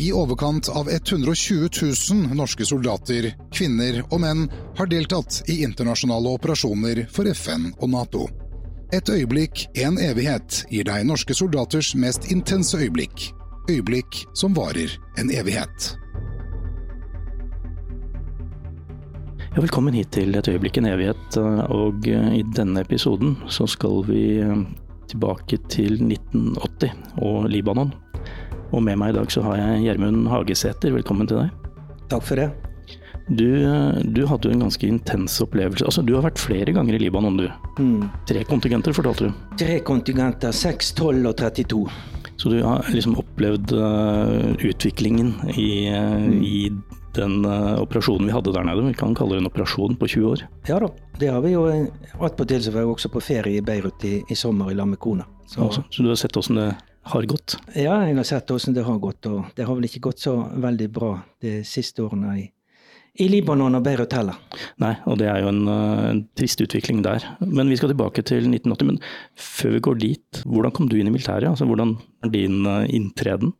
I overkant av 120 000 norske soldater, kvinner og menn har deltatt i internasjonale operasjoner for FN og Nato. Et øyeblikk, en evighet, gir deg norske soldaters mest intense øyeblikk. Øyeblikk som varer en evighet. Ja, velkommen hit til Et øyeblikk en evighet. Og i denne episoden så skal vi tilbake til 1980 og Libanon. Og med meg i dag så har jeg Gjermund Hagesæter. Velkommen til deg. Takk for det. Du, du hadde jo en ganske intens opplevelse. Altså, Du har vært flere ganger i Libanon, du. Mm. Tre kontingenter, fortalte du. Tre kontingenter. 6, 12 og 32. Så du har liksom opplevd uh, utviklingen i, uh, mm. i den uh, operasjonen vi hadde der nede. Vi kan kalle det en operasjon på 20 år. Ja da, det har vi jo. Attpåtil var jeg også på ferie i Beirut i, i sommer i lag med kona. Så. Altså, så du har sett åssen det har gått? Ja, jeg har sett åssen det har gått. Og det har vel ikke gått så veldig bra de siste årene i i Libanon og Beirut heller. Nei, og det er jo en, eh, en, trist utvikling der. Men vi skal tilbake til 1980. Men før vi går dit, hvordan kom du inn i militæret? Altså, hvordan er din uh, inntreden?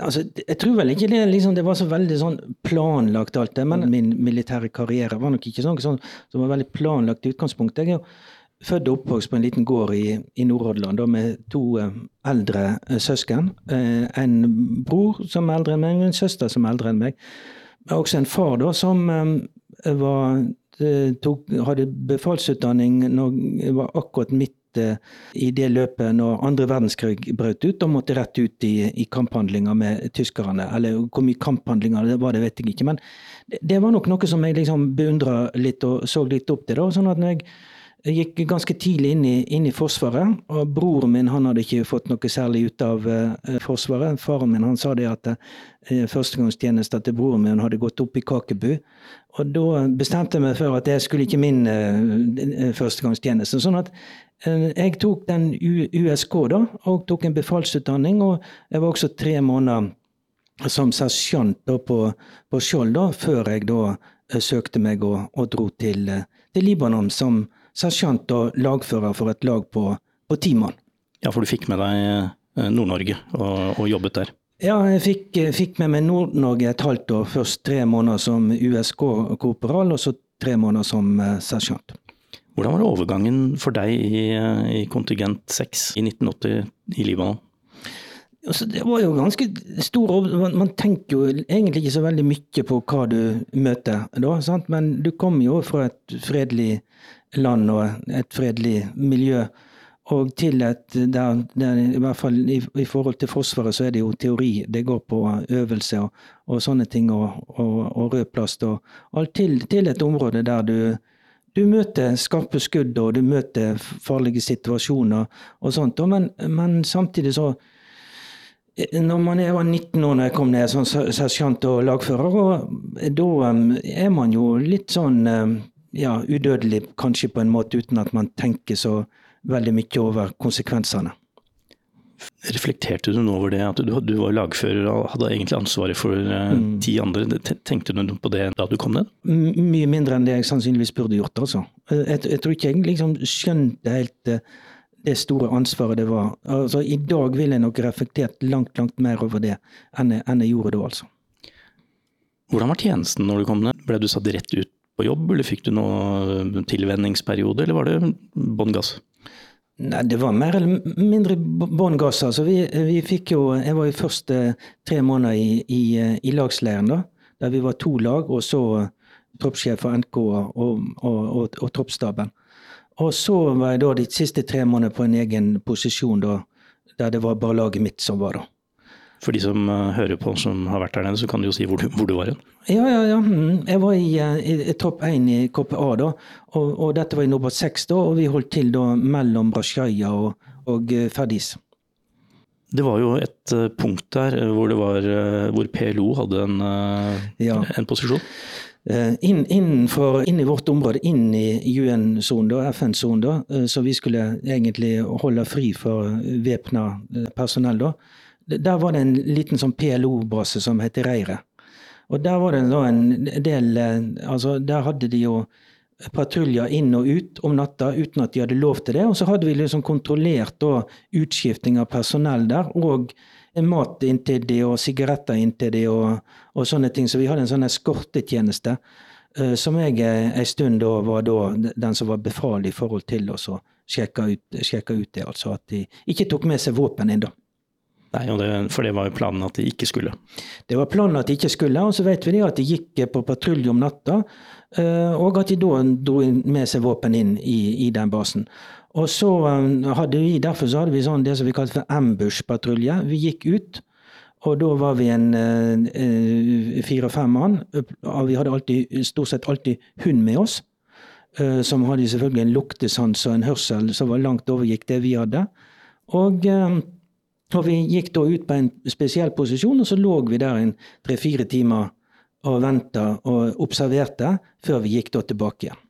Altså, jeg tror vel ikke det, liksom, det var så veldig sånn planlagt alt det. Men min militære karriere var nok ikke sånn, sånn som var veldig planlagt i utgangspunktet. Jeg er jo født og oppvokst på en liten gård i, i Nordhordland med to uh, eldre uh, søsken. en bror som er eldre enn meg, og en søster som er eldre enn meg også en far da, som eh, var, eh, tok, hadde befalsutdanning når var akkurat midt eh, i det løpet når andre verdenskrig brøt ut, og måtte rett ut i, i kamphandlinger med tyskerne. Eller hvor mye kamphandlinger det var, det vet jeg ikke. Men det, det var nok noe som jeg liksom beundra litt og så litt opp til. da, sånn at når jeg jeg gikk ganske tidlig inn i, inn i, Forsvaret. og Broren min han hadde ikke fått noe særlig ut av uh, Forsvaret. Faren min han sa det at uh, førstegangstjenesten til broren min hadde gått opp i Kakebu. Og da bestemte jeg meg for at det skulle ikke min uh, førstegangstjeneste. Sånn at jeg tok den U USK da, og tok en befalsutdanning. Og jeg var også tre måneder som sersjant på, på Skjold da, før jeg da søkte meg og, og dro til, til Libanon som sersjant og lagfører for et lag på, på ti mann. Ja, for du fikk med deg eh, Nord-Norge og, og, jobbet der? Ja, jeg fikk, eh, fikk med meg Nord-Norge et halvt år. Først tre måneder som USK-korporal, og så tre måneder som uh, sersjant. Hvordan var overgangen for deg i, i kontingent 6 i 1980 i Libanon? Altså, det var jo ganske stor Man tenker jo egentlig ikke så veldig mye på hva du møter da, sant? men du kommer jo fra et fredelig land og et fredelig miljø. Og til et der, der, i hvert fall i, i, forhold til Forsvaret, så er det jo teori. Det går på øvelse og, og sånne ting, og, og, og rød plast og alt til, til, et område der du, du møter skarpe skudd og du møter farlige situasjoner og sånt. Men, men samtidig så når man er, var 19 år da jeg kom ned som sersjant og lagfører, og da er man jo litt sånn ja, udødelig kanskje på en måte, uten at man tenker så veldig mye over konsekvensene. Reflekterte du nå over det, at du, du var lagfører og hadde egentlig ansvaret for uh, mm. ti andre. Tenkte du noe på det da du kom ned? M mye mindre enn det jeg sannsynligvis burde gjort. altså. Jeg, jeg tror ikke jeg liksom skjønte helt uh, det store ansvaret det var. Altså, I dag ville jeg nok reflektert langt langt mer over det enn jeg, enn jeg gjorde da. altså. Hvordan var tjenesten når du kom ned? Ble du satt rett ut på jobb, eller fikk du noe tilvenningsperiode, eller var det bånn gass? Nei, Det var mer eller mindre bånn gass. Altså, vi, vi, fikk jo Jeg var jo først eh, tre måneder i, i, i, lagsleiren, da. Der vi var to lag, og så troppssjef for NK og, og, og, og, troppsstaben. Og så var jeg da de siste tre månedene på en egen posisjon, da, der det var bare laget mitt som var da. For de som eh, hører på, som har vært der nede, så kan du jo si hvor du, hvor du var hen. Ja, ja, ja. Mm. Jeg var i, eh, i, i topp 1 i KPA da. Og, og, dette var i nummer 6 da, og vi holdt til da mellom Rashaya og, og Ferdis. Det var jo et punkt der hvor, var, hvor PLO hadde en, ja. en posisjon. Inn, innenfor, inn i vårt område, inn i UN-sonen, FN-sonen, så vi skulle egentlig holde fri for væpna personell. da. Der var det en liten sånn PLO-base som het Reire. Og der var det en del eh, altså Der hadde de jo patruljer inn og ut om natta uten at de hadde lov til det. Og så hadde vi liksom kontrollert da utskifting av personell der. Og mat inntil de og sigaretter inntil de og, og sånne ting. Så vi hadde en sånn eskortetjeneste uh, som jeg en stund da var da den som var befal i forhold til å sjekke ut, ut det. Altså at de ikke tok med seg våpen inn da. Nei, det, For det var jo planen at de ikke skulle? Det var planen at de ikke skulle. Og så vet vi det at de gikk på patrulje om natta, og at de da dro med seg våpen inn i, i den basen. Og så hadde vi, Derfor så hadde vi sånn det som vi kalte for ambush-patrulje. Vi gikk ut, og da var vi en fire-fem mann. Vi hadde alltid, stort sett alltid hund med oss. Som hadde selvfølgelig en luktesans og en hørsel som var langt overgikk det vi hadde. Og og vi gikk da ut på en spesiell posisjon, og så lå vi der en tre-fire timer og venta og observerte før vi gikk da tilbake igjen.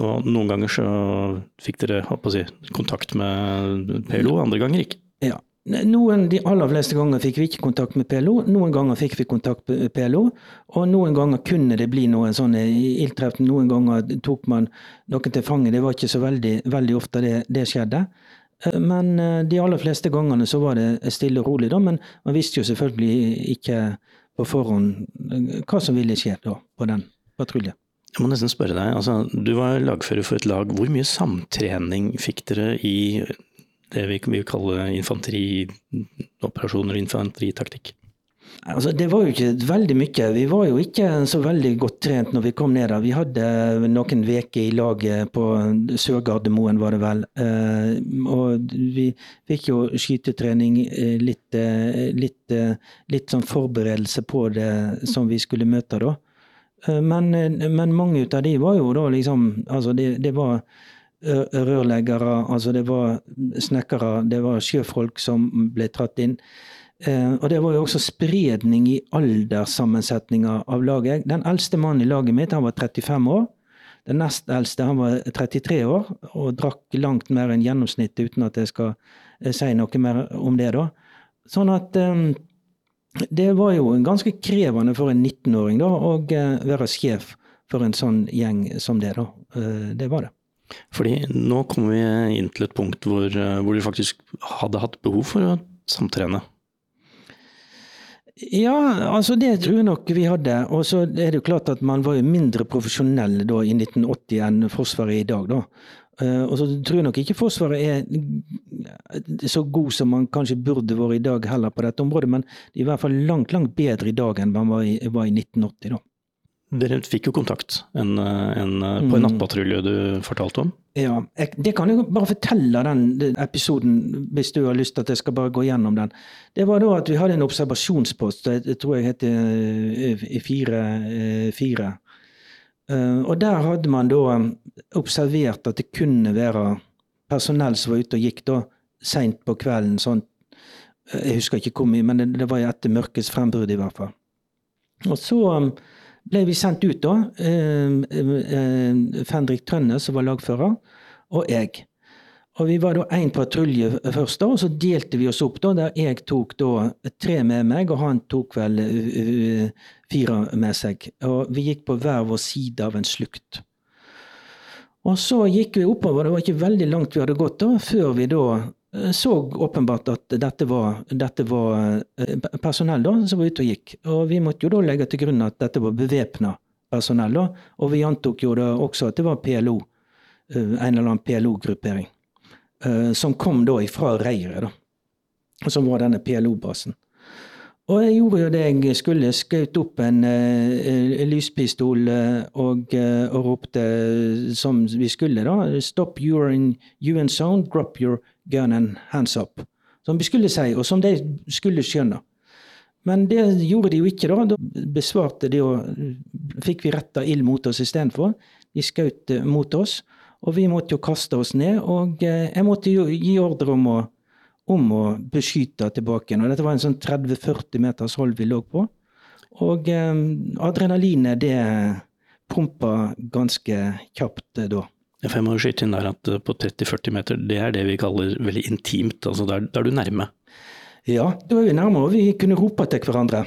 Og noen ganger så fikk dere si, kontakt med PLO, andre ganger ikke? Ja. Noen, De aller fleste ganger fikk vi ikke kontakt med PLO, noen ganger fikk vi kontakt med PLO. Og noen ganger kunne det bli noen sånne ildtreff, noen ganger tok man noen til fange. Det var ikke så veldig, veldig ofte det, det skjedde. Eh, men eh, de aller fleste gangene så var det stille og rolig, da. Men man visste jo selvfølgelig ikke på forhånd eh, hva som ville skje da på den patruljen. Jeg må nesten spørre deg, altså, Du var lagfører for et lag. Hvor mye samtrening fikk dere i det vi vil kalle infanterioperasjoner infanteritaktikk? Altså, det var jo ikke veldig mye. Vi var jo ikke så veldig godt trent når vi kom ned. Vi hadde noen uker i laget på Sør-Gardermoen, var det vel. Eh, og vi fikk jo skytetrening, eh, litt, eh, litt, litt sånn forberedelse på det som vi skulle møte da. Men, men mange av de var jo da liksom Altså, det, det var rørleggere, altså det var snekkere, det var sjøfolk som ble tatt inn. Eh, og det var jo også spredning i alderssammensetninga av laget. Den eldste mannen i laget mitt han var 35 år. Den nest eldste han var 33 år og drakk langt mer enn gjennomsnittet, uten at jeg skal eh, si noe mer om det. da. Sånn at um, det var jo ganske krevende for en 19-åring da, å være sjef for en sånn gjeng som det. da. Det var det. Fordi nå kommer vi inn til et punkt hvor, hvor du faktisk hadde hatt behov for å samtrene. Ja, altså det tror jeg nok vi hadde. Og så er det jo klart at man var jo mindre profesjonell da i 1980 enn Forsvaret i dag, da. Uh, og så tror jeg nok ikke Forsvaret er så god som man kanskje burde vært i dag heller på dette området, men i hvert fall langt, langt bedre i dag enn man var i, var i 1980, da. Dere fikk jo kontakt en, en, på en mm. nattpatrulje du fortalte om? Ja, jeg, det kan jeg bare fortelle den, den, episoden, hvis du har lyst til at jeg skal bare gå gjennom den. Det var da at vi hadde en observasjonspost, jeg tror jeg het eh, fire, eh, fire. Eh, og der hadde man da observert at det kunne være personell som var ute og gikk da seint på kvelden. sånn, Jeg husker ikke hvor mye, men det, det var etter mørkets frembrudd i hvert fall. Og så ble vi sendt ut, da. Eh, eh, Fendrik Trønne, som var lagfører, og jeg. Og Vi var da én patrulje først, da, og så delte vi oss opp. da, Der jeg tok da tre med meg, og han tok vel fire med seg. Og Vi gikk på hver vår side av en slukt. Og så gikk vi oppover, det var ikke veldig langt vi hadde gått da, før vi da så åpenbart at dette var, dette var, eh, personell da, som var ute og gikk. Og vi måtte jo da legge til grunn at dette var bevæpna personell. da, Og vi antok jo da også at det var PLO, eh, en eller annen PLO-gruppering, som kom da ifra reiret, da. Som var denne PLO-basen. Og jeg gjorde jo det jeg skulle. Skjøt opp en uh, lyspistol og, og, ropte som vi skulle, da. Stop, you're in UN zone. Drop your gun and hands up. Som vi skulle si, og som de skulle skjønne. Men det gjorde de jo ikke, da. Da besvarte de og fikk vi retta ild mot oss istedenfor. De skjøt mot oss, og vi måtte jo kaste oss ned. Og jeg måtte jo gi ordre om å om å beskyte tilbake. Og dette var en sånn 30-40 meters hold vi lå på. Og eh, adrenalinet det pumpa ganske kjapt eh, Jeg må skyte inn der at eh, på 30-40 meter, det er det vi kaller veldig intimt. altså Da er du nærme? Ja, da er vi nærme, og vi kunne rope til hverandre.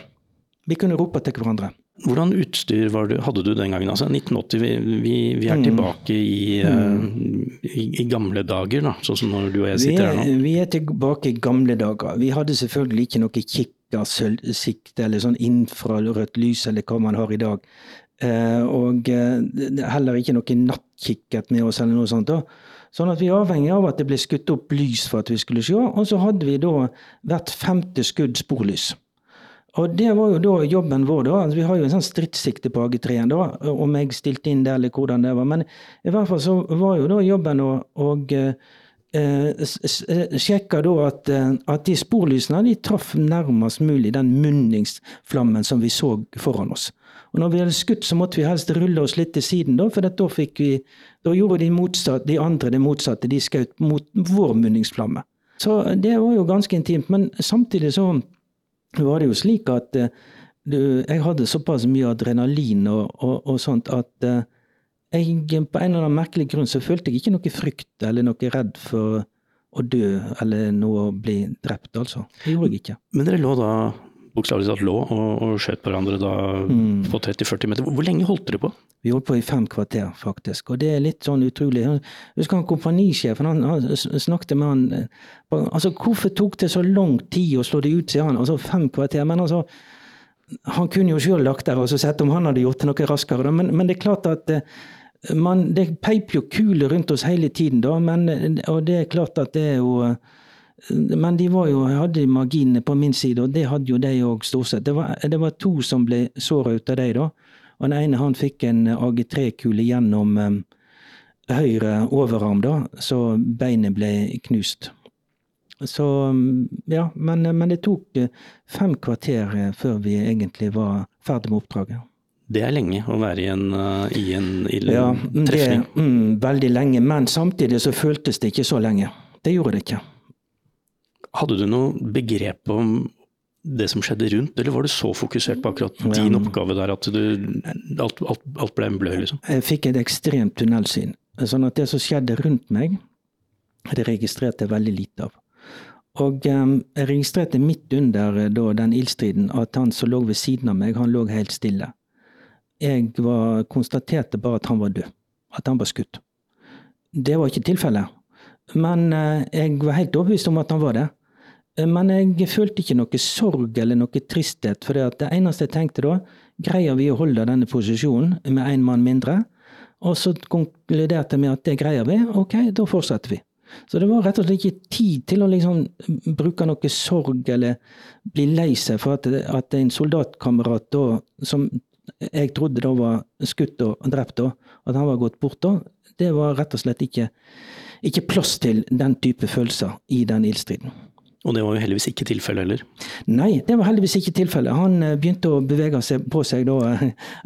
Vi kunne rope til hverandre. Hvordan utstyr du, hadde du den gangen? Altså 1980, vi, vi, vi er mm. tilbake i, mm. i, i, gamle dager, da, sånn som når du og jeg sitter her nå? Vi er tilbake i gamle dager. Vi hadde selvfølgelig ikke noe kikkersikt eller sånn infrarødt lys eller hva man har i dag. Eh, og eh, heller ikke noe nattkikkert med oss eller noe sånt. da. Sånn at vi er avhengig av at det ble skutt opp lys for at vi skulle se. Og så hadde vi da hvert femte skudd sporlys. Og det var jo da jobben vår, da. Altså, vi har jo en sånn stridssikte på AG3-en, da. Om jeg stilte inn det, eller hvordan det var. Men i hvert fall så var jo da jobben å, og, eh, sjekka da at, eh, at, de sporlysene de traff nærmest mulig den munningsflammen som vi så foran oss. Og når vi hadde skutt, så måtte vi helst rulle oss litt til siden, da, for da, vi, da gjorde de, motsatt, de andre det motsatte. De skjøt mot vår munningsflamme. Så det var jo ganske intimt. Men samtidig så var det jo slik at uh, jeg hadde såpass mye adrenalin og, og, og sånt at uh, jeg på en eller annen merkelig grunn så følte jeg ikke noe frykt eller noe redd for å dø eller noe å bli drept, altså. Det gjorde jeg ikke. Men dere lå da bokstavelig talt lå og, og skjøt på hverandre da mm. på 30-40 meter. Hvor lenge holdt dere på? Vi holdt på i fem kvarter, faktisk. Og det er litt sånn utrolig. Jeg husker han kompanisjefen, han, han snakket med han eh, Altså, hvorfor tok det så lang tid å slå det ut, sier han. Altså fem kvarter. Men altså Han kunne jo sjøl lagt der og sett om han hadde gjort det noe raskere, men, men det er klart at eh, man, det peip jo kuler rundt oss hele tiden, da. Men, og det er klart at det er jo men de var jo, hadde marginene på min side, og det hadde jo de òg stort sett. Det var, det var, to som ble såra ut av de, da. Og den ene han fikk en AG3-kule gjennom um, høyre overarm, da, så beinet ble knust. Så ja, men, men det tok eh, fem kvarter eh, før vi egentlig var ferdig med oppdraget. Det er lenge å være i en, i en, ille ja, trefning? Det, mm, veldig lenge, men samtidig så føltes det ikke så lenge. Det gjorde det ikke. Hadde du noe begrep om det som skjedde rundt, eller var du så fokusert på akkurat din oppgave der at du, alt, alt, alt ble en blør? liksom? Jeg fikk et ekstremt tunnelsyn. Sånn at det som skjedde rundt meg, det registrerte jeg veldig lite av. Og um, jeg registrerte midt under eh, da, den ildstriden at han som lå ved siden av meg, han lå helt stille. Jeg var, konstaterte bare at han var død. At han var skutt. Det var ikke tilfellet. Men uh, jeg var helt overbevist om at han var det. Eh, men jeg følte ikke noe sorg eller noe tristhet, for det eneste jeg tenkte da, greier vi å holde denne posisjonen med én mann mindre? Og så konkluderte jeg med at det greier vi, ok, da fortsetter vi. Så det var rett og slett ikke tid til å liksom bruke noe sorg eller bli lei seg for at, at en soldatkamerat da, som jeg trodde da var skutt og drept da, at han var gått bort da, det var rett og slett ikke, ikke plass til den type følelser i den ildstriden. Og det var jo heldigvis ikke tilfellet heller? Nei, det var heldigvis ikke tilfellet. Han eh, begynte å bevege seg på seg da eh,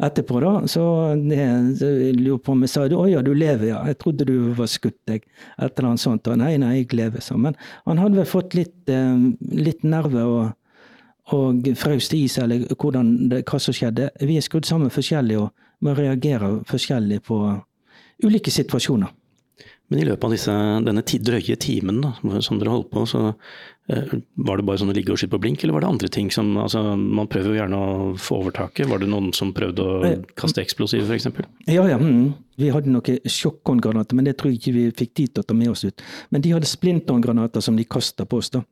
etterpå, da. Så jeg lurer på om jeg sa å ja, du lever, ja. Jeg trodde du var skutt, jeg. Et eller annet sånt. Og nei, nei, jeg lever, så. Men han hadde vel fått litt, eh, litt nerve og, og fraust i seg, eller det, hva som skjedde. Vi er skrudd sammen forskjellig og må reagere forskjellig på ulike situasjoner. Men i løpet av disse, denne drøye timen da, som dere holdt på, så eh, var det bare sånn å ligge og skyte på blink, eller var det andre ting som altså, Man prøver jo gjerne å få overtaket. Var det noen som prøvde å eh, kaste eksplosiv f.eks.? Ja, ja. Mm. Vi hadde noen sjokkhåndgranater, men det tror jeg ikke vi fikk tid til å ta med oss ut. Men de hadde splinthåndgranater som de kasta på oss, da.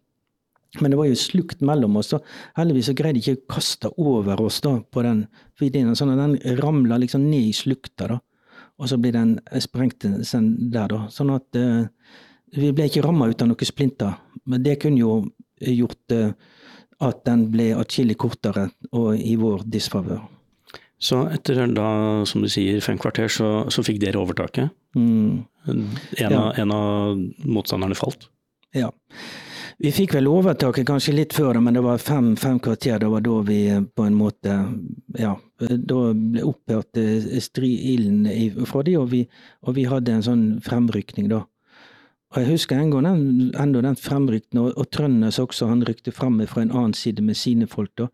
Men det var jo slukt mellom oss. da. Heldigvis så greide de ikke å kaste over oss da, på den ideen, sånn at den ramla liksom ned i slukta. da og så blir den sprengt der, da. Sånn at uh, vi ble ikke ramma ut av noen splinter. Men det kunne jo gjort uh, at den ble atskillig kortere og i vår disfavør. Så etter da, som du sier, fem kvarter, så, så fikk dere overtaket? Mm. En, ja. av, en av motstanderne falt? Ja. Vi fikk vel overtaket kanskje litt før men det var fem, fem kvarter. Det var da vi eh, på en måte Ja, da ble opphørt eh, ilden fra de, og vi, og vi hadde en sånn fremrykning, da. Og Jeg husker en gang den, enda den fremrykningen, og, og Trønnes også, han rykte frem fra en annen side med sine folk. da.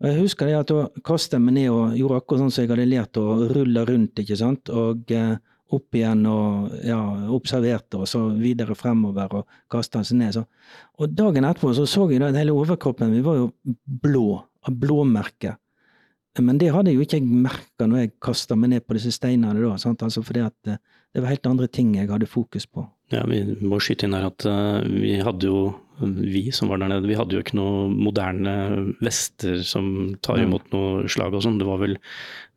Og Jeg husker det at da kastet jeg meg ned og gjorde akkurat sånn som jeg hadde lært å rulle rundt. ikke sant? Og eh, opp igjen og ja, observerte, og så videre fremover og kasta seg ned. Så. Og dagen etterpå så, så jeg at hele overkroppen min var jo blå, av blåmerke. Men det hadde jo ikke jeg merka når jeg kasta meg ned på disse steinene da, sant? altså fordi at eh, det var helt andre ting jeg hadde fokus på. Ja, Vi må skyte inn her at uh, vi hadde jo, vi som var der nede, vi hadde jo ikke noe moderne vester som tar imot noe slag og sånn. Det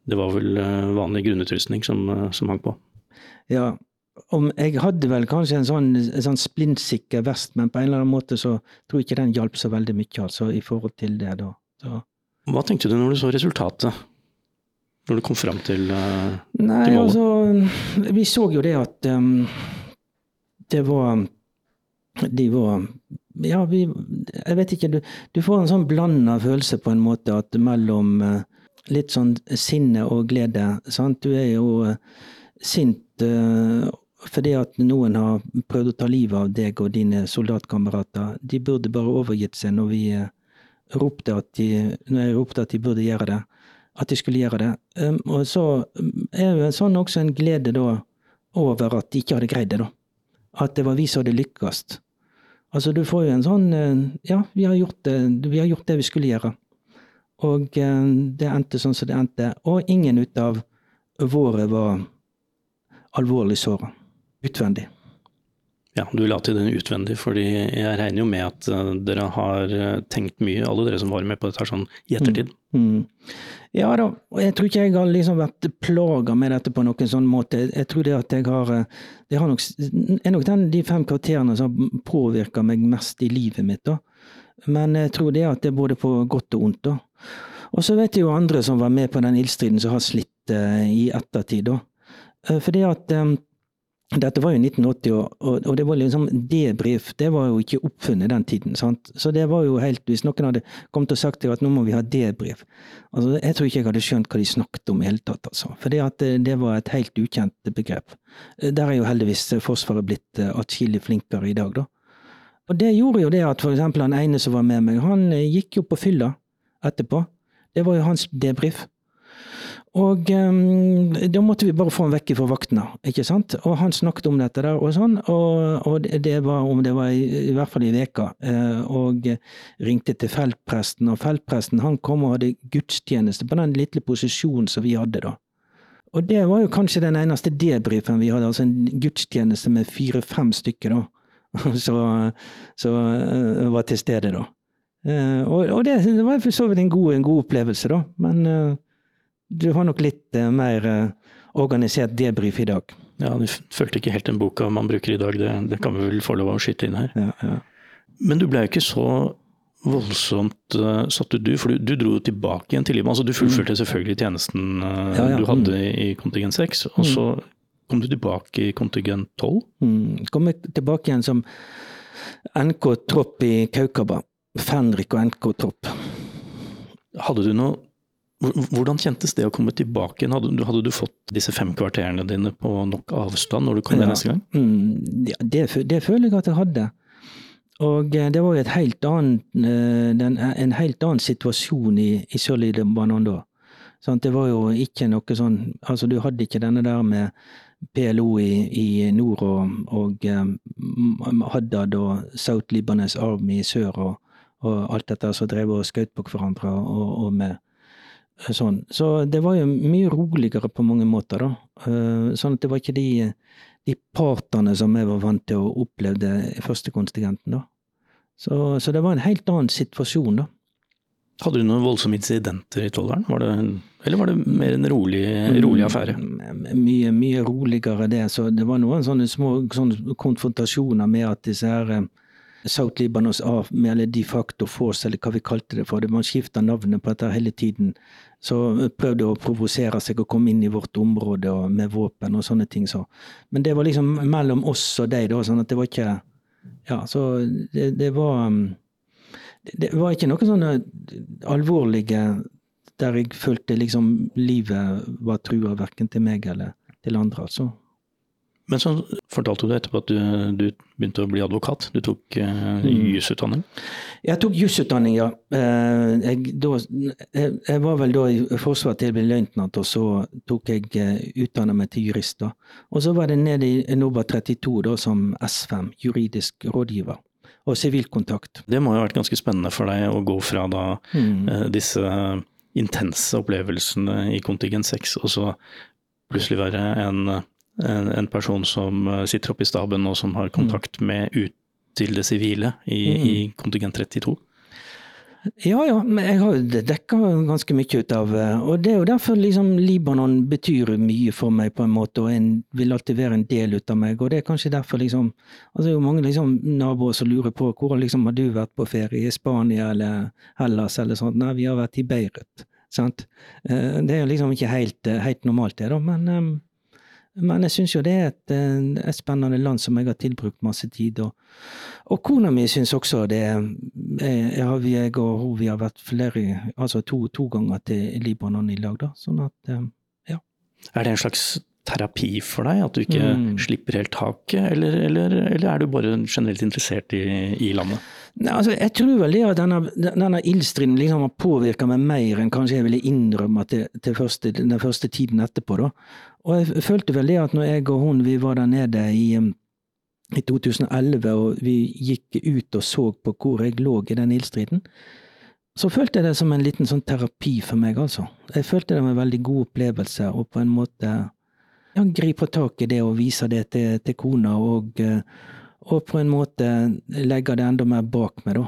det var vel uh, vanlig grunnutrustning som, som hang på. Ja, om jeg hadde vel kanskje en sånn, en sånn splintsikker vest, men på en eller annen måte så tror jeg ikke den hjalp så veldig mye, altså, i forhold til det da. Så. Hva tenkte du når du så resultatet? Når du kom fram til, uh, Nei, til altså Vi så jo det at um, det var De var Ja, vi Jeg vet ikke, du, du får en sånn blanda følelse på en måte at mellom uh, litt sånn sinne og glede, sant. Du er jo uh, sint uh, fordi at noen har prøvd å ta livet av deg og dine soldatkamerater. De burde bare overgitt seg når vi ropte at de, når jeg ropte at de burde gjøre det. At de skulle gjøre det. Um, og så er det sånn også en glede da over at de ikke hadde greid det, da. At det var vi som hadde lykkes. Altså, du får jo en sånn Ja, vi har gjort det vi, har gjort det vi skulle gjøre. Og det endte sånn som det endte. Og ingen ut av våre var alvorlig såra. Utvendig. Ja, du la til den utvendig, fordi jeg regner jo med at uh, dere har uh, tenkt mye, alle dere som var med på dette, sånn i ettertid. Mm. Mm. Ja da, og jeg tror ikke jeg har liksom vært plaga med dette på noen sånn måte. Jeg tror det at jeg har Det har nok, er nok den, de fem kvarterene som påvirker meg mest i livet mitt, da. Men jeg tror det at det er både på godt og ondt, da. Og så vet jeg jo andre som var med på den ildstriden, som har slitt uh, i ettertid, da. Fordi at um, dette var jo 1980, og, og det var liksom debrief. Det var jo ikke oppfunnet den tiden. sant? Så det var jo helt, Hvis noen hadde kommet og sagt til at nå må vi ha debrief altså Jeg tror ikke jeg hadde skjønt hva de snakket om i hele tatt. altså. For det, det var et helt ukjent begrep. Der er jo heldigvis Forsvaret blitt atskillig flinkere i dag, da. Og det gjorde jo det at for eksempel han ene som var med meg, han gikk jo på fylla etterpå. Det var jo hans debrief. Og um, da måtte vi bare få han vekk fra vaktene, ikke sant. Og han snakket om dette der og sånn, og, og det var om det var i, i hvert fall i veka. Uh, og ringte til feltpresten, og feltpresten han kom og hadde gudstjeneste på den lille posisjonen som vi hadde da. Og det var jo kanskje den eneste debrifen vi hadde, altså en gudstjeneste med fire-fem stykker da, som uh, var til stede da. Uh, og, og det, var for så vidt en god, en god opplevelse, da. Men du har nok litt uh, mer uh, organisert debrief i dag. Ja, du følte ikke helt den boka man bruker i dag, det, det kan vi vel få lov å skyte inn her. Ja, ja. Men du ble jo ikke så voldsomt uh, satt ut, du, for du, du dro tilbake igjen til livet. Altså, du fullførte selvfølgelig tjenesten ja, du hadde mm. i kontingent 6, og så mm. kom du tilbake i kontingent 12? Mm. Kom jeg tilbake igjen som NK-tropp i Kaukaba. Fenrik og NK-tropp. Hadde du noe hvordan kjentes det å komme tilbake igjen? Hadde, hadde, du fått disse fem kvarterene dine på nok avstand når du kom ja. neste gang? Mm, det, det, føler jeg at jeg hadde. Og eh, det var jo helt annen, eh, en helt annen situasjon i, i Sør-Libanon da. Sånn, det var jo ikke noe sånn Altså, du hadde ikke denne der med PLO i, i nord og, og um, Haddad og South Libanese Army i sør og, og alt dette som drev og skjøt på hverandre og, og med sånn. Så det var jo mye roligere på mange måter, da. Eh, sånn at det var ikke de, de partene som jeg var vant til å oppleve i første kontingenten, da. Så, så, det var en helt annen situasjon, da. Hadde du noen voldsomme incidenter i Tollvern? eller var det mer en rolig, rolig affære? Mm, mye, mye roligere det. Så det var noen sånne små sånne konfrontasjoner med at disse her South Libanos Army, eller de facto force, eller hva vi kalte det for. det Man skifta navnet på dette hele tiden. Så prøvde å provosere seg å komme inn i vårt område og med våpen og sånne ting. Så. Men det var liksom mellom oss og deg, da, sånn at det var ikke Ja, så det, det var um, det, var ikke noe sånne alvorlige der jeg følte liksom livet var trua verken til meg eller til andre, altså. Men så fortalte du etterpå at du, du, begynte å bli advokat. Du tok uh, jusutdanning? Jeg tok jusutdanning, ja. Uh, jeg, da, jeg, jeg, var vel da i Forsvaret til jeg ble løytnant, og så tok jeg uh, utdanna meg til jurist. da. Og så var det ned i NOBA 32 da som S5, juridisk rådgiver. Og sivilkontakt. Det må jo ha vært ganske spennende for deg å gå fra da mm. uh, disse intense opplevelsene i kontingent 6, og så plutselig være en, en, en, person som sitter oppe i staben og som har kontakt med ut til det sivile i, mm. i kontingent 32? Ja ja, men jeg har dekka ganske mye ut av eh, Og det er jo derfor liksom Libanon betyr mye for meg, på en måte, og en vil alltid være en del ut av meg. Og det er kanskje derfor liksom altså Det er jo mange liksom naboer som lurer på hvor liksom har du vært på ferie, i Spania eller Hellas eller sånt. Nei, vi har vært i Beirut. Sant? Eh, det er jo liksom ikke helt, eh, helt normalt, det, da. Men men jeg syns jo det er et, eh, et, spennende land som jeg har tilbrukt masse tid. Og, og kona mi syns også det. Jeg, jeg og hun vi har vært flere, altså to, to, ganger til Libanon i lag, da. Sånn at, eh, ja. Er det en slags terapi for deg, at du ikke mm. slipper helt taket, eller, eller, eller, er du bare generelt interessert i, i landet? Nei, altså, jeg tror vel det at denne, denne ildstriden liksom har påvirka meg mer enn kanskje jeg ville innrømme til, til første, den første tiden etterpå. da. Og jeg følte vel det at når jeg og hun vi var der nede i, i 2011 og vi gikk ut og så på hvor jeg lå i den ildstriden, så følte jeg det som en liten sånn terapi for meg, altså. Jeg følte det var en veldig god opplevelse, og på en måte ja, griper tak i det og viser det til, til kona, og, og på en måte legger det enda mer bak meg, da.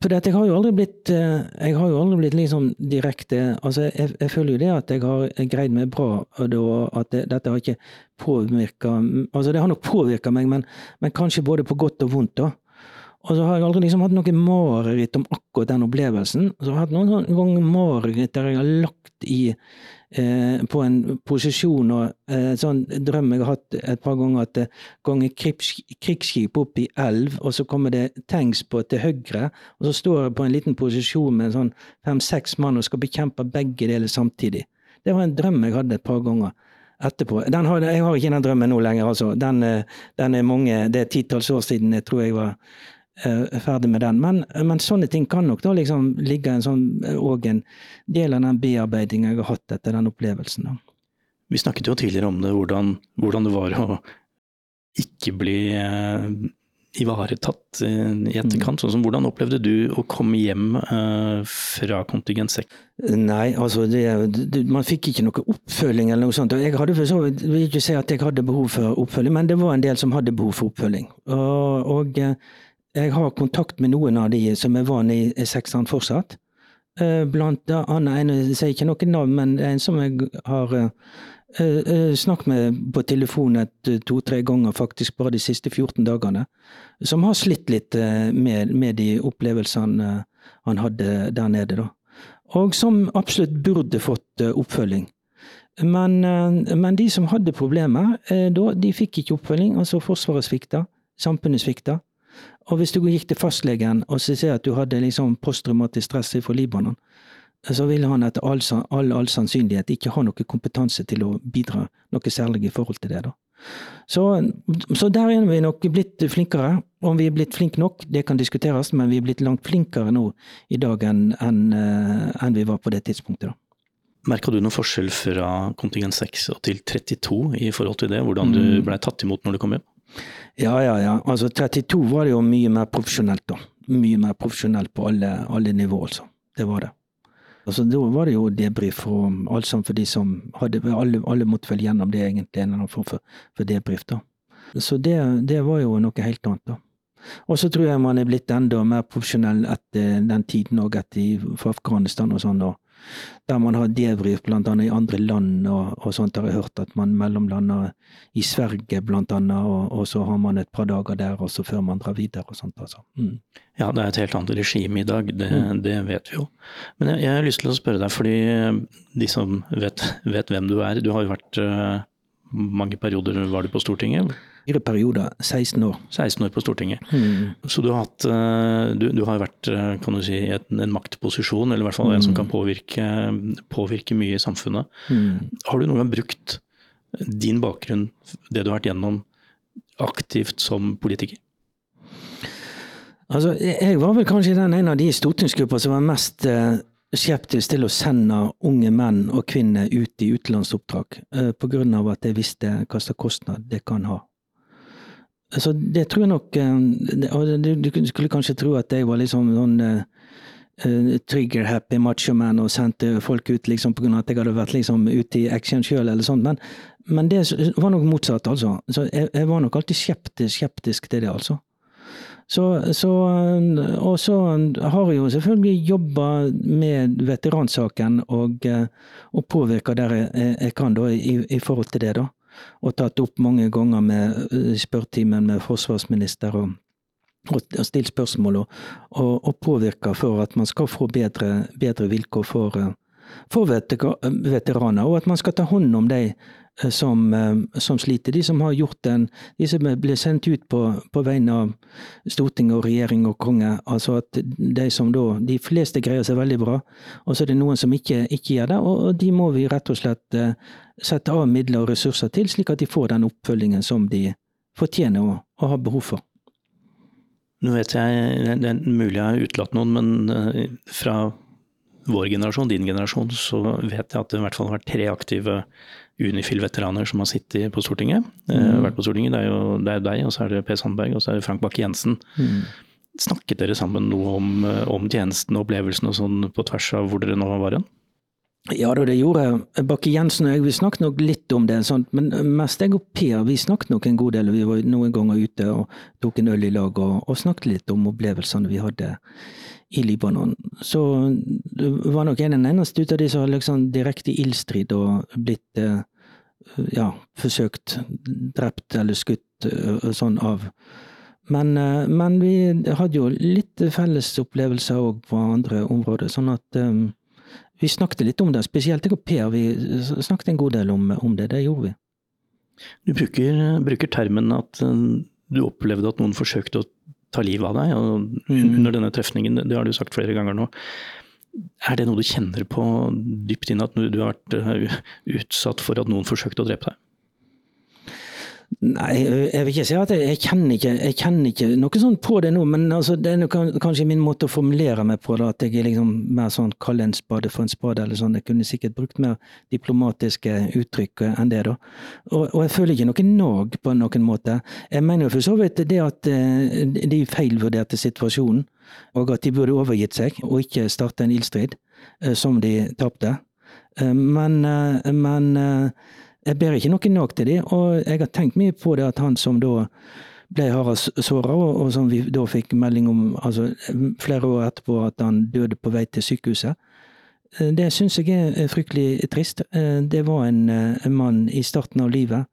For jeg har jo aldri blitt eh, jeg har jo aldri blitt liksom direkte altså jeg, jeg føler jo det at jeg har greid meg bra, og at det, dette har ikke påvirka Altså det har nok påvirka meg, men, men, kanskje både på godt og vondt. da. Og så har jeg aldri liksom hatt noe mareritt om akkurat den opplevelsen. Så har jeg hatt noen ganger mareritt der jeg har lagt i eh, på en posisjon og eh, sånn drøm jeg har hatt et par ganger, at det ganger krigsskip opp i elv, og så kommer det tanks på til høyre, og så står jeg på en liten posisjon med sånn fem-seks mann og skal bekjempe begge deler samtidig. Det var en drøm jeg hadde et par ganger etterpå. Har, jeg har ikke den drømmen nå lenger, altså. Den, eh, den er mange, det er titalls år siden jeg tror jeg var ferdig med den. Men, men, sånne ting kan nok da liksom ligge en sånn, og en del av den bearbeidinga jeg har hatt etter den opplevelsen. Da. Vi snakket jo tidligere om det, hvordan, hvordan det var å ikke bli eh, ivaretatt i etterkant. Mm. Sånn som, hvordan opplevde du å komme hjem eh, fra kontingent 6? Nei, altså det, det, man fikk ikke noe oppfølging eller noe sånt. Jeg hadde for så vidt, vil ikke si at jeg hadde behov for oppfølging, men det var en del som hadde behov for oppfølging. Og, og jeg har kontakt med noen av de som er vant i sekseren fortsatt. Eh, blant annet en, jeg sier ikke noe navn, men en som jeg har uh, uh, snakket med på telefon to-tre ganger faktisk bare de siste 14 dagene. Som har slitt litt med, med, de opplevelsene han hadde der nede. da. Og som absolutt burde fått oppfølging. Men, men de som hadde problemer, de fikk ikke oppfølging. Altså Forsvaret svikta, samfunnet svikta. Og hvis du gikk til fastlegen og ser at du hadde liksom posttraumatisk stress fra Libanon, så ville han etter all, all, all, sannsynlighet ikke ha noe kompetanse til å bidra noe særlig i forhold til det. da. Så, så, der er vi nok blitt flinkere. Om vi er blitt flinke nok, det kan diskuteres, men vi er blitt langt flinkere nå i dag enn en, eh, en vi var på det tidspunktet. da. Merka du noen forskjell fra kontingent 6 til 32 i forhold til det, hvordan du mm. blei tatt imot når du kom hjem? Ja, ja, ja. Altså 32 var det jo mye mer profesjonelt, da. Mye mer profesjonelt på alle, alle nivå, altså. Det var det. Altså, da var det jo debrief og alt sammen for de som hadde Alle, alle måtte vel gjennom det, egentlig, en eller annen form for, for debrief, da. Så det, det, var jo noe helt annet, da. Og så tror jeg man er blitt enda mer profesjonell etter den tiden òg, etter Afghanistan og sånn. og der man har debrief bl.a. i andre land og, og, sånt, har jeg hørt at man mellomlander i Sverige bl.a., og, og så har man et par dager der og så før man drar videre og sånt. Altså. Mm. Ja, det er et helt annet regime i dag, det, mm. det vet vi jo. Men jeg, jeg, har lyst til å spørre deg, fordi de som vet, vet hvem du er, du har jo vært uh, mange perioder var du på Stortinget? Fire perioder, 16 år. 16 år på Stortinget. Mm. Så du har, hatt, eh, du, du har vært eh, kan du si, i en maktposisjon, eller i hvert fall en som kan mm. påvirke, påvirke mye i samfunnet. Mm. Har du noen gang brukt din bakgrunn, det du har vært gjennom, aktivt som politiker? Altså, jeg var vel kanskje den ene av de stortingsgrupper som var mest uh, skeptisk til å sende unge menn og kvinner ut i utenlandsoppdrag, pga. at jeg visste hva slags kostnad det kan ha. Altså, det tror jeg nok eh, og Du skulle kanskje tro at jeg var liksom sånn uh, trigger-happy machoman og sendte folk ut liksom pga. at jeg hadde vært liksom ute i action sjøl, eller sånt. Men, men, det var nok motsatt, altså. Så jeg, jeg var nok alltid skeptisk, skeptisk til det, altså. Så, så, og så har jeg jo selvfølgelig jobba med veteransaken og, og påvirka der jeg, jeg, kan da, i, i, forhold til det. da. Og tatt opp mange ganger med spørretimen med forsvarsminister og og stilt spørsmål og, og, og påvirka for at man skal få bedre, bedre vilkår for, eh, for, veteraner, og at man skal ta hånd om de eh, som, eh, som sliter. De som har gjort den, de som blir sendt ut på, på vegne av storting og regjering og konge. Altså at de som da De fleste greier seg veldig bra, og så er det noen som ikke, ikke gjør det. Og de må vi rett og slett sette av midler og ressurser til, slik at de får den oppfølgingen som de fortjener og, og har behov for. Nå vet jeg, Det er mulig jeg har utelatt noen, men eh, fra vår generasjon, din generasjon, så vet jeg at det i hvert fall har vært tre aktive Unifil-veteraner som har sittet på Stortinget. Eh, mm. Vært på Stortinget. Det er jo det er deg, og så er det Per Sandberg, og så er det Frank Bakke-Jensen. Mm. Snakket dere sammen noe om, eh, om tjenesten og opplevelsen og sånn på tvers av hvor dere nå var hen? Ja da, det gjorde Bakke-Jensen og jeg. Vi snakket nok litt om det. Sånt, men mest jeg og Per vi snakket nok en god del. Vi var noen ganger ute og tok en øl i lag og, og snakket litt om opplevelsene vi hadde i Libanon. Så det var nok en av den eneste ut av de som har liksom direkte ildstrid og blitt eh, ja, forsøkt drept eller skutt eh, sånn av. Men, eh, men vi hadde jo litt felles opplevelser òg på andre områder. sånn at um, vi snakket litt om det, spesielt jeg og Per. Vi snakket en god del om, om det. Det gjorde vi. Du bruker, bruker, termen at eh, du opplevde at noen forsøkte å ta livet av deg og mm. under denne trefningen. Det har du sagt flere ganger nå. Er det noe du kjenner på dypt inn, at du har vært eh, utsatt for at noen forsøkte å drepe deg? Nei, jeg vil ikke si at jeg, jeg, kjenner ikke, jeg kjenner ikke noe sånt på det nå, men altså, det er kanskje min måte å formulere meg på. Da, at jeg er liksom mer sånn kalle en spade for en spade, eller sånn. Jeg kunne sikkert brukt mer diplomatiske uttrykk enn det, da. Og, og jeg føler ikke noe nag på noen måte. Jeg mener jo for så vidt det at eh, de feilvurderte situasjonen, og at de burde overgitt seg og ikke starte en ildstrid, eh, som de tapte. Eh, men, men jeg ber ikke noe nok til dem, og jeg har tenkt mye på det at han som da ble hardest såra, og som vi da fikk melding om altså, flere år etterpå at han døde på vei til sykehuset. Eh, det syns jeg er fryktelig trist. Eh, det var en, eh, en, mann i starten av livet,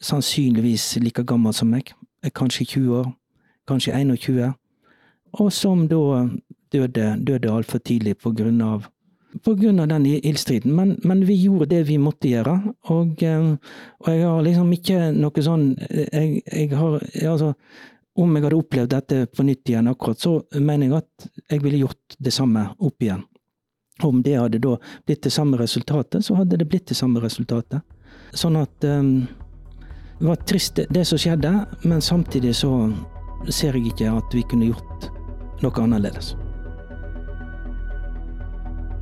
sannsynligvis like gammel som meg, kanskje 20 år, kanskje 21, og som da døde, døde altfor tidlig på grunn av pga. den ildstriden. Men, men, vi gjorde det vi måtte gjøre. Og, eh, og jeg har liksom ikke noe sånn jeg, jeg har, altså, Om jeg hadde opplevd dette på nytt igjen akkurat, så mener jeg at jeg ville gjort det samme opp igjen. Om det hadde da blitt det samme resultatet, så hadde det blitt det samme resultatet. Sånn at um, Det var trist det som skjedde, men samtidig så ser jeg ikke at vi kunne gjort noe annerledes.